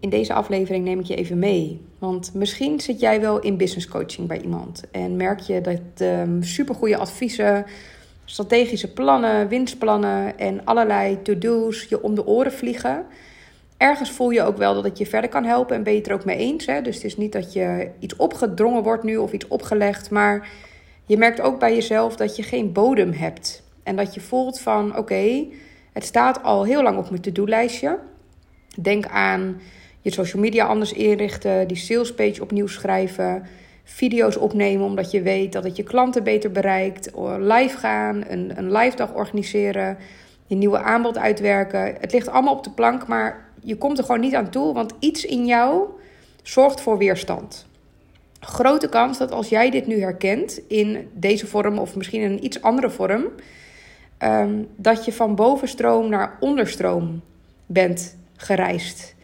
in deze aflevering neem ik je even mee. Want misschien zit jij wel in business coaching bij iemand en merk je dat um, supergoeie adviezen, strategische plannen, winstplannen en allerlei to-do's je om de oren vliegen. Ergens voel je ook wel dat het je verder kan helpen en ben je het er ook mee eens. Hè? Dus het is niet dat je iets opgedrongen wordt nu of iets opgelegd, maar je merkt ook bij jezelf dat je geen bodem hebt. En dat je voelt van oké, het staat al heel lang op mijn to-do-lijstje. Denk aan je social media anders inrichten, die salespage opnieuw schrijven, video's opnemen omdat je weet dat het je klanten beter bereikt, live gaan, een, een live dag organiseren, je nieuwe aanbod uitwerken. Het ligt allemaal op de plank, maar je komt er gewoon niet aan toe, want iets in jou zorgt voor weerstand. Grote kans dat als jij dit nu herkent in deze vorm of misschien in een iets andere vorm, um, dat je van bovenstroom naar onderstroom bent gereisd.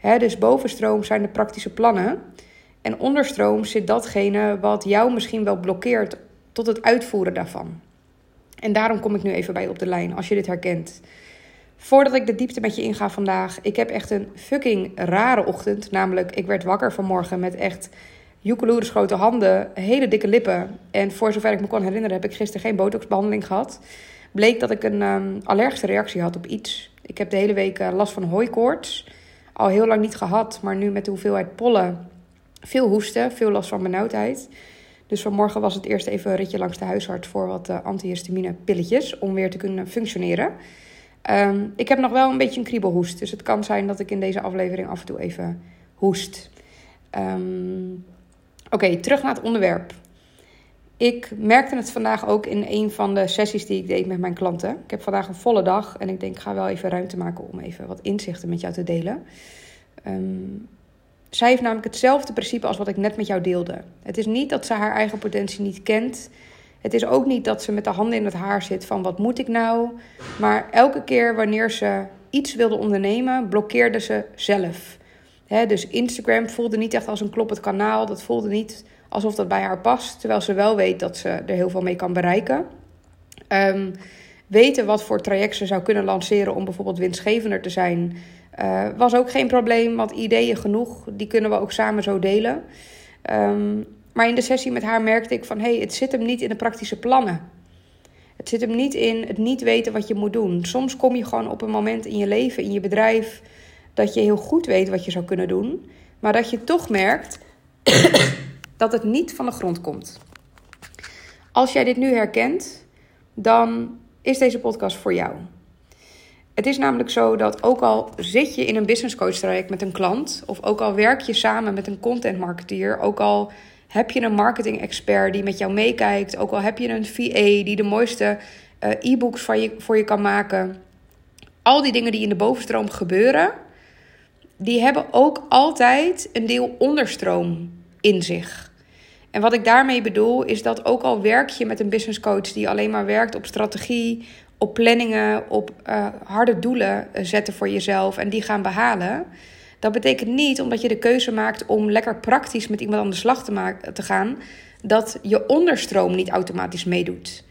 Dus bovenstroom zijn de praktische plannen. En onderstroom zit datgene wat jou misschien wel blokkeert tot het uitvoeren daarvan. En daarom kom ik nu even bij op de lijn, als je dit herkent. Voordat ik de diepte met je inga vandaag, ik heb echt een fucking rare ochtend. Namelijk, ik werd wakker vanmorgen met echt joekeloeres grote handen, hele dikke lippen. En voor zover ik me kon herinneren, heb ik gisteren geen botoxbehandeling gehad. Bleek dat ik een um, allergische reactie had op iets. Ik heb de hele week uh, last van hooikoorts. Al heel lang niet gehad, maar nu met de hoeveelheid pollen. Veel hoesten, veel last van benauwdheid. Dus vanmorgen was het eerst even een ritje langs de huisarts voor wat uh, antihistamine pilletjes. Om weer te kunnen functioneren. Um, ik heb nog wel een beetje een kriebelhoest. Dus het kan zijn dat ik in deze aflevering af en toe even hoest. Um, Oké, terug naar het onderwerp. Ik merkte het vandaag ook in een van de sessies die ik deed met mijn klanten. Ik heb vandaag een volle dag en ik denk, ik ga wel even ruimte maken om even wat inzichten met jou te delen. Um, zij heeft namelijk hetzelfde principe als wat ik net met jou deelde. Het is niet dat ze haar eigen potentie niet kent. Het is ook niet dat ze met de handen in het haar zit van wat moet ik nou. Maar elke keer wanneer ze iets wilde ondernemen, blokkeerde ze zelf. dus Instagram voelde niet echt als een kloppend kanaal. Dat voelde niet alsof dat bij haar past. Terwijl ze wel weet dat ze er heel veel mee kan bereiken. Um, weten wat voor traject ze zou kunnen lanceren om bijvoorbeeld winstgevender te zijn, uh, was ook geen probleem. Want ideeën genoeg, die kunnen we ook samen zo delen. Um, maar in de sessie met haar merkte ik van hé, hey, het zit hem niet in de praktische plannen. Het zit hem niet in het niet weten wat je moet doen. Soms kom je gewoon op een moment in je leven, in je bedrijf, dat je heel goed weet wat je zou kunnen doen, maar dat je toch merkt dat het niet van de grond komt. Als jij dit nu herkent, dan is deze podcast voor jou. Het is namelijk zo dat ook al zit je in een business coach traject met een klant, of ook al werk je samen met een content marketeer, ook al heb je een marketing expert die met jou meekijkt, ook al heb je een VA die de mooiste uh, e-books voor je, voor je kan maken, al die dingen die in de bovenstroom gebeuren, die hebben ook altijd een deel onderstroom in zich. En wat ik daarmee bedoel is dat ook al werk je met een business coach die alleen maar werkt op strategie, op planningen, op uh, harde doelen eh, zetten voor jezelf en die gaan behalen. Dat betekent niet omdat je de keuze maakt om lekker praktisch met iemand aan de slag te, maken, te gaan, dat je onderstroom niet automatisch meedoet.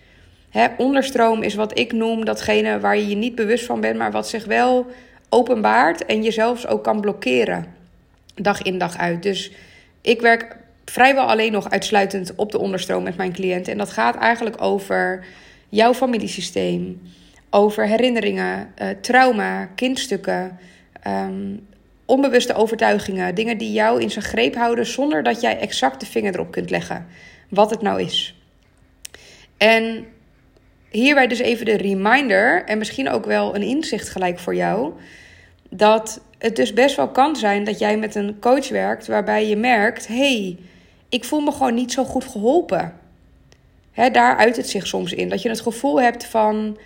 Hè, onderstroom is wat ik noem datgene waar je je niet bewust van bent, maar wat zich wel openbaart en je zelfs ook kan blokkeren, dag in dag uit. Dus ik werk vrijwel alleen nog uitsluitend op de onderstroom met mijn cliënten. En dat gaat eigenlijk over jouw familiesysteem, over herinneringen, uh, trauma, kindstukken, um, onbewuste overtuigingen, dingen die jou in zijn greep houden zonder dat jij exact de vinger erop kunt leggen wat het nou is. En hierbij dus even de reminder en misschien ook wel een inzicht gelijk voor jou dat het dus best wel kan zijn dat jij met een coach werkt waarbij je merkt: hey, ik voel me gewoon niet zo goed geholpen. Daar uit het zich soms in. Dat je het gevoel hebt van,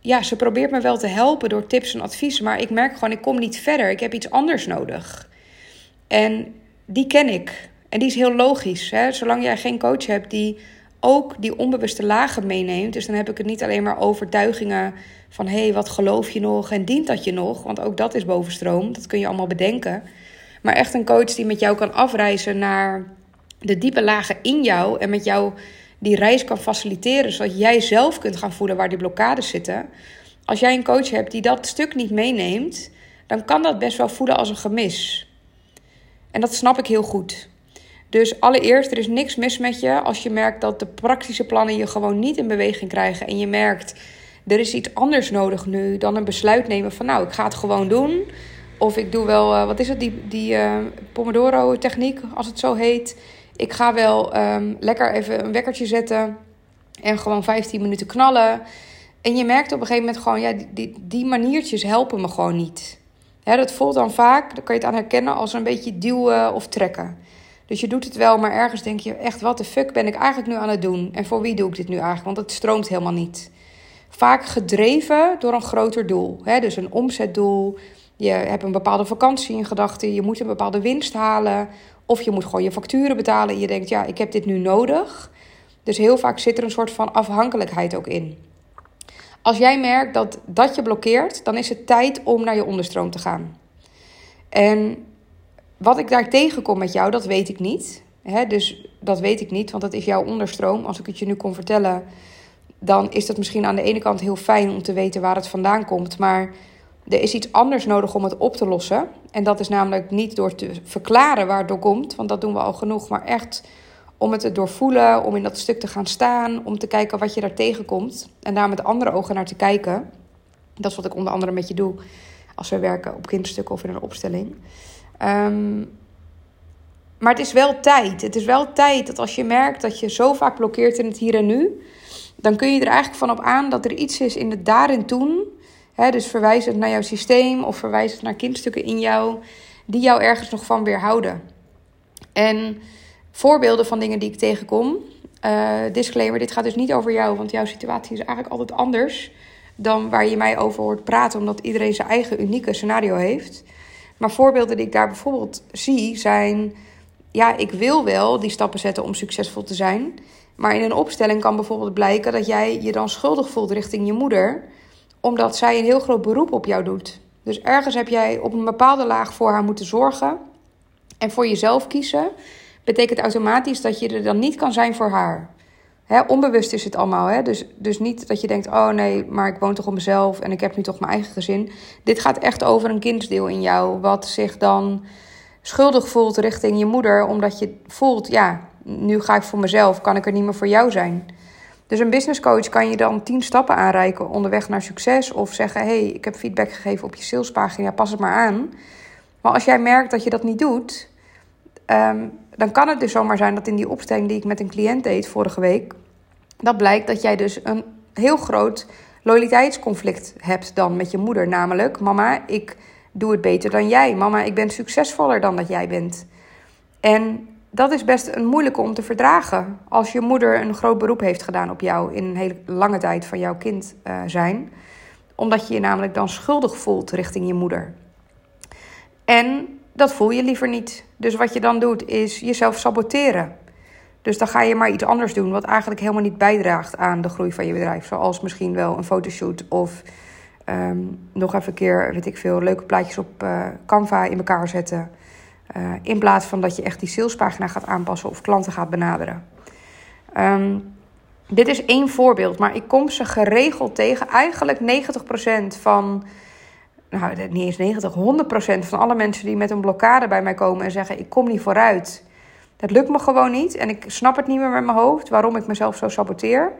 ja, ze probeert me wel te helpen door tips en advies, maar ik merk gewoon, ik kom niet verder. Ik heb iets anders nodig. En die ken ik. En die is heel logisch. Hè? Zolang jij geen coach hebt die ook die onbewuste lagen meeneemt. Dus dan heb ik het niet alleen maar overtuigingen van hé, hey, wat geloof je nog en dient dat je nog? Want ook dat is bovenstroom. Dat kun je allemaal bedenken. Maar echt een coach die met jou kan afreizen naar de diepe lagen in jou en met jou die reis kan faciliteren, zodat jij zelf kunt gaan voelen waar die blokkades zitten. Als jij een coach hebt die dat stuk niet meeneemt, dan kan dat best wel voelen als een gemis. En dat snap ik heel goed. Dus allereerst, er is niks mis met je als je merkt dat de praktische plannen je gewoon niet in beweging krijgen. En je merkt, er is iets anders nodig nu dan een besluit nemen van nou, ik ga het gewoon doen. Of ik doe wel, uh, wat is het, die, die uh, Pomodoro-techniek, als het zo heet. Ik ga wel um, lekker even een wekkertje zetten en gewoon 15 minuten knallen. En je merkt op een gegeven moment gewoon, ja, die, die, maniertjes helpen me gewoon niet. Hè, dat voelt dan vaak, dan kan je het aan herkennen, als een beetje duwen of trekken. Dus je doet het wel, maar ergens denk je echt, wat de fuck ben ik eigenlijk nu aan het doen? En voor wie doe ik dit nu eigenlijk? Want het stroomt helemaal niet. Vaak gedreven door een groter doel. Hè? Dus een omzetdoel. Je hebt een bepaalde vakantie in gedachten. Je moet een bepaalde winst halen. Of je moet gewoon je facturen betalen. En je denkt, ja, ik heb dit nu nodig. Dus heel vaak zit er een soort van afhankelijkheid ook in. Als jij merkt dat dat je blokkeert, dan is het tijd om naar je onderstroom te gaan. En wat ik daar tegenkom met jou, dat weet ik niet. dus dat weet ik niet, want dat is jouw onderstroom. Als ik het je nu kon vertellen, dan is dat misschien aan de ene kant heel fijn om te weten waar het vandaan komt. Maar er is iets anders nodig om het op te lossen. En dat is namelijk niet door te verklaren waar het door komt, want dat doen we al genoeg. Maar echt om het te doorvoelen, om in dat stuk te gaan staan, om te kijken wat je daar tegenkomt. En daar met andere ogen naar te kijken. Dat is wat ik onder andere met je doe als we werken op kindstukken of in een opstelling. Um, maar het is wel tijd. Het is wel tijd dat als je merkt dat je zo vaak blokkeert in het hier en nu, dan kun je er eigenlijk van op aan dat er iets is in het daar en toen. Dus verwijs het naar jouw systeem of verwijs het naar kindstukken in jou, die jou ergens nog van weerhouden. En voorbeelden van dingen die ik tegenkom. Uh, disclaimer: dit gaat dus niet over jou, want jouw situatie is eigenlijk altijd anders dan waar je mij over hoort praten, omdat iedereen zijn eigen unieke scenario heeft. Maar voorbeelden die ik daar bijvoorbeeld zie zijn: ja, ik wil wel die stappen zetten om succesvol te zijn. Maar in een opstelling kan bijvoorbeeld blijken dat jij je dan schuldig voelt richting je moeder, omdat zij een heel groot beroep op jou doet. Dus ergens heb jij op een bepaalde laag voor haar moeten zorgen en voor jezelf kiezen. Betekent automatisch dat je er dan niet kan zijn voor haar. Onbewust is het allemaal. Dus, dus niet dat je denkt: oh nee, maar ik woon toch op mezelf en ik heb nu toch mijn eigen gezin. Dit gaat echt over een kindsdeel in jou, wat zich dan schuldig voelt richting je moeder, omdat je voelt: ja, nu ga ik voor mezelf, kan ik er niet meer voor jou zijn. Dus een business coach kan je dan tien stappen aanreiken onderweg naar succes. Of zeggen: hey, ik heb feedback gegeven op je salespagina, pas het maar aan. Maar als jij merkt dat je dat niet doet, um, dan kan het dus zomaar zijn dat in die opstelling die ik met een cliënt deed vorige week, dat blijkt dat jij dus een heel groot loyaliteitsconflict hebt dan met je moeder. Namelijk, mama, ik doe het beter dan jij. Mama, ik ben succesvoller dan dat jij bent. En dat is best een moeilijke om te verdragen als je moeder een groot beroep heeft gedaan op jou in een hele lange tijd van jouw kind uh, zijn. Omdat je je namelijk dan schuldig voelt richting je moeder. En dat voel je liever niet. Dus wat je dan doet is jezelf saboteren. Dus dan ga je maar iets anders doen wat eigenlijk helemaal niet bijdraagt aan de groei van je bedrijf. Zoals misschien wel een fotoshoot of um, nog even een keer, weet ik veel, leuke plaatjes op uh, Canva in elkaar zetten. Uh, in plaats van dat je echt die salespagina gaat aanpassen of klanten gaat benaderen. Um, dit is één voorbeeld, maar ik kom ze geregeld tegen. Eigenlijk 90% van nou, niet eens 90, 100% van alle mensen die met een blokkade bij mij komen en zeggen: Ik kom niet vooruit. Dat lukt me gewoon niet en ik snap het niet meer met mijn hoofd waarom ik mezelf zo saboteer.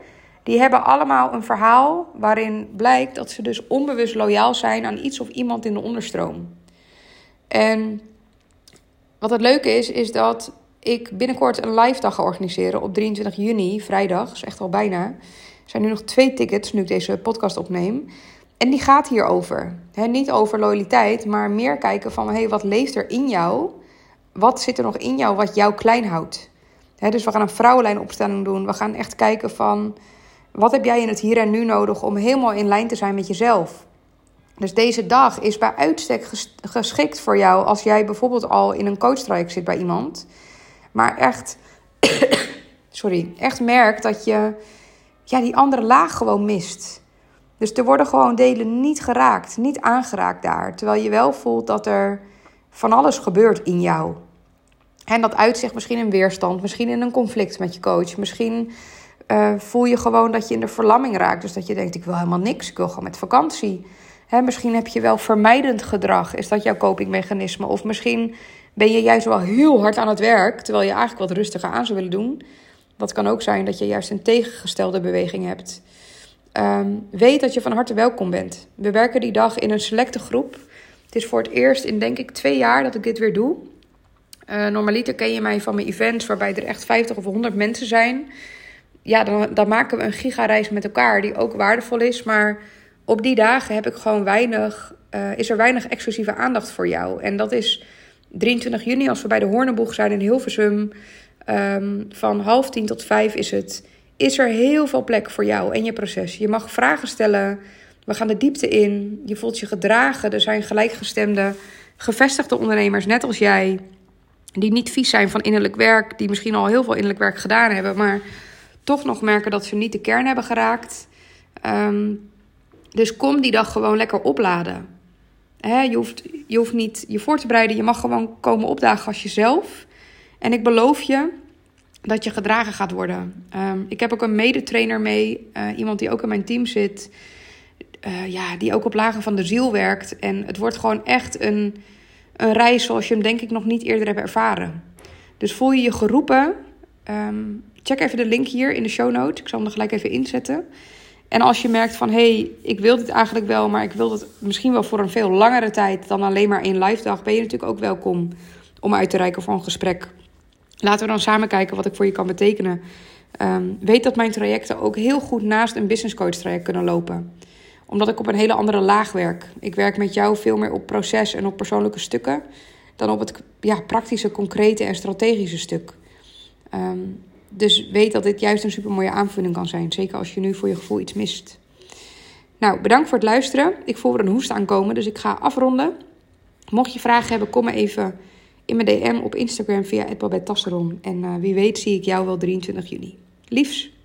Die hebben allemaal een verhaal waarin blijkt dat ze dus onbewust loyaal zijn aan iets of iemand in de onderstroom. En wat het leuke is, is dat ik binnenkort een live dag ga organiseren op 23 juni, vrijdag, is echt al bijna. Er zijn nu nog twee tickets nu ik deze podcast opneem. En die gaat hierover. He, niet over loyaliteit, maar meer kijken van hey, wat leeft er in jou? Wat zit er nog in jou wat jou klein houdt? dus we gaan een vrouwenlijnopstelling doen. We gaan echt kijken van wat heb jij in het hier en nu nodig om helemaal in lijn te zijn met jezelf. Dus deze dag is bij uitstek geschikt voor jou als jij bijvoorbeeld al in een coachtraject zit bij iemand. Maar echt, sorry, echt merkt dat je ja, die andere laag gewoon mist. Dus er worden gewoon delen niet geraakt, niet aangeraakt daar. Terwijl je wel voelt dat er van alles gebeurt in jou. En dat uitzicht misschien in weerstand, misschien in een conflict met je coach. Misschien uh, voel je gewoon dat je in de verlamming raakt. Dus dat je denkt, ik wil helemaal niks, ik wil gewoon met vakantie. Hè, misschien heb je wel vermijdend gedrag. Is dat jouw copingmechanisme? Of misschien ben je juist wel heel hard aan het werk, terwijl je eigenlijk wat rustiger aan zou willen doen. Dat kan ook zijn dat je juist een tegengestelde beweging hebt. Ehm, weet dat je van harte welkom bent. We werken die dag in een selecte groep. Het is voor het eerst in denk ik twee jaar dat ik dit weer doe. Uh, normaliter ken je mij van mijn events waarbij er echt 50 of 100 mensen zijn. Ja, dan, dan maken we een gigareis met elkaar die ook waardevol is. Maar op die dagen heb ik gewoon weinig, uh, is er weinig exclusieve aandacht voor jou. En dat is 23 juni als we bij de Hoornenboeg zijn in Hilversum. Um, van half tien tot vijf is het. Is er heel veel plek voor jou en je proces. Je mag vragen stellen. We gaan de diepte in. Je voelt je gedragen. Er zijn gelijkgestemde, gevestigde ondernemers, net als jij. Die niet vies zijn van innerlijk werk. Die misschien al heel veel innerlijk werk gedaan hebben. Maar toch nog merken dat ze niet de kern hebben geraakt. Um, dus kom die dag gewoon lekker opladen. je, hoeft, je hoeft niet je voor te bereiden. Je mag gewoon komen opdagen als jezelf. En ik beloof je dat je gedragen gaat worden. Um, ik heb ook een medetrainer mee. Uh, iemand die ook in mijn team zit. Uh, ja, die ook op lagen van de ziel werkt. En het wordt gewoon echt een, een reis zoals je hem denk ik nog niet eerder hebt ervaren. Dus voel je je geroepen. Um, check even de link hier in de show notes. Ik zal hem er gelijk even inzetten. En als je merkt van hé, hey, ik wil dit eigenlijk wel, maar ik wil het misschien wel voor een veel langere tijd dan alleen maar één live dag, ben je natuurlijk ook welkom om uit te reiken voor een gesprek. Laten we dan samen kijken wat ik voor je kan betekenen. Um, weet dat mijn trajecten ook heel goed naast een business coach traject kunnen lopen. Omdat ik op een hele andere laag werk. Ik werk met jou veel meer op proces en op persoonlijke stukken dan op het ja, praktische, concrete en strategische stuk. Um, dus weet dat dit juist een super mooie aanvulling kan zijn. Zeker als je nu voor je gevoel iets mist. Nou, bedankt voor het luisteren. Ik voel er een hoest aankomen, dus ik ga afronden. Mocht je vragen hebben, kom maar even in mijn DM op Instagram via Tasseron. En uh, wie weet zie ik jou wel 23 juni. Liefs!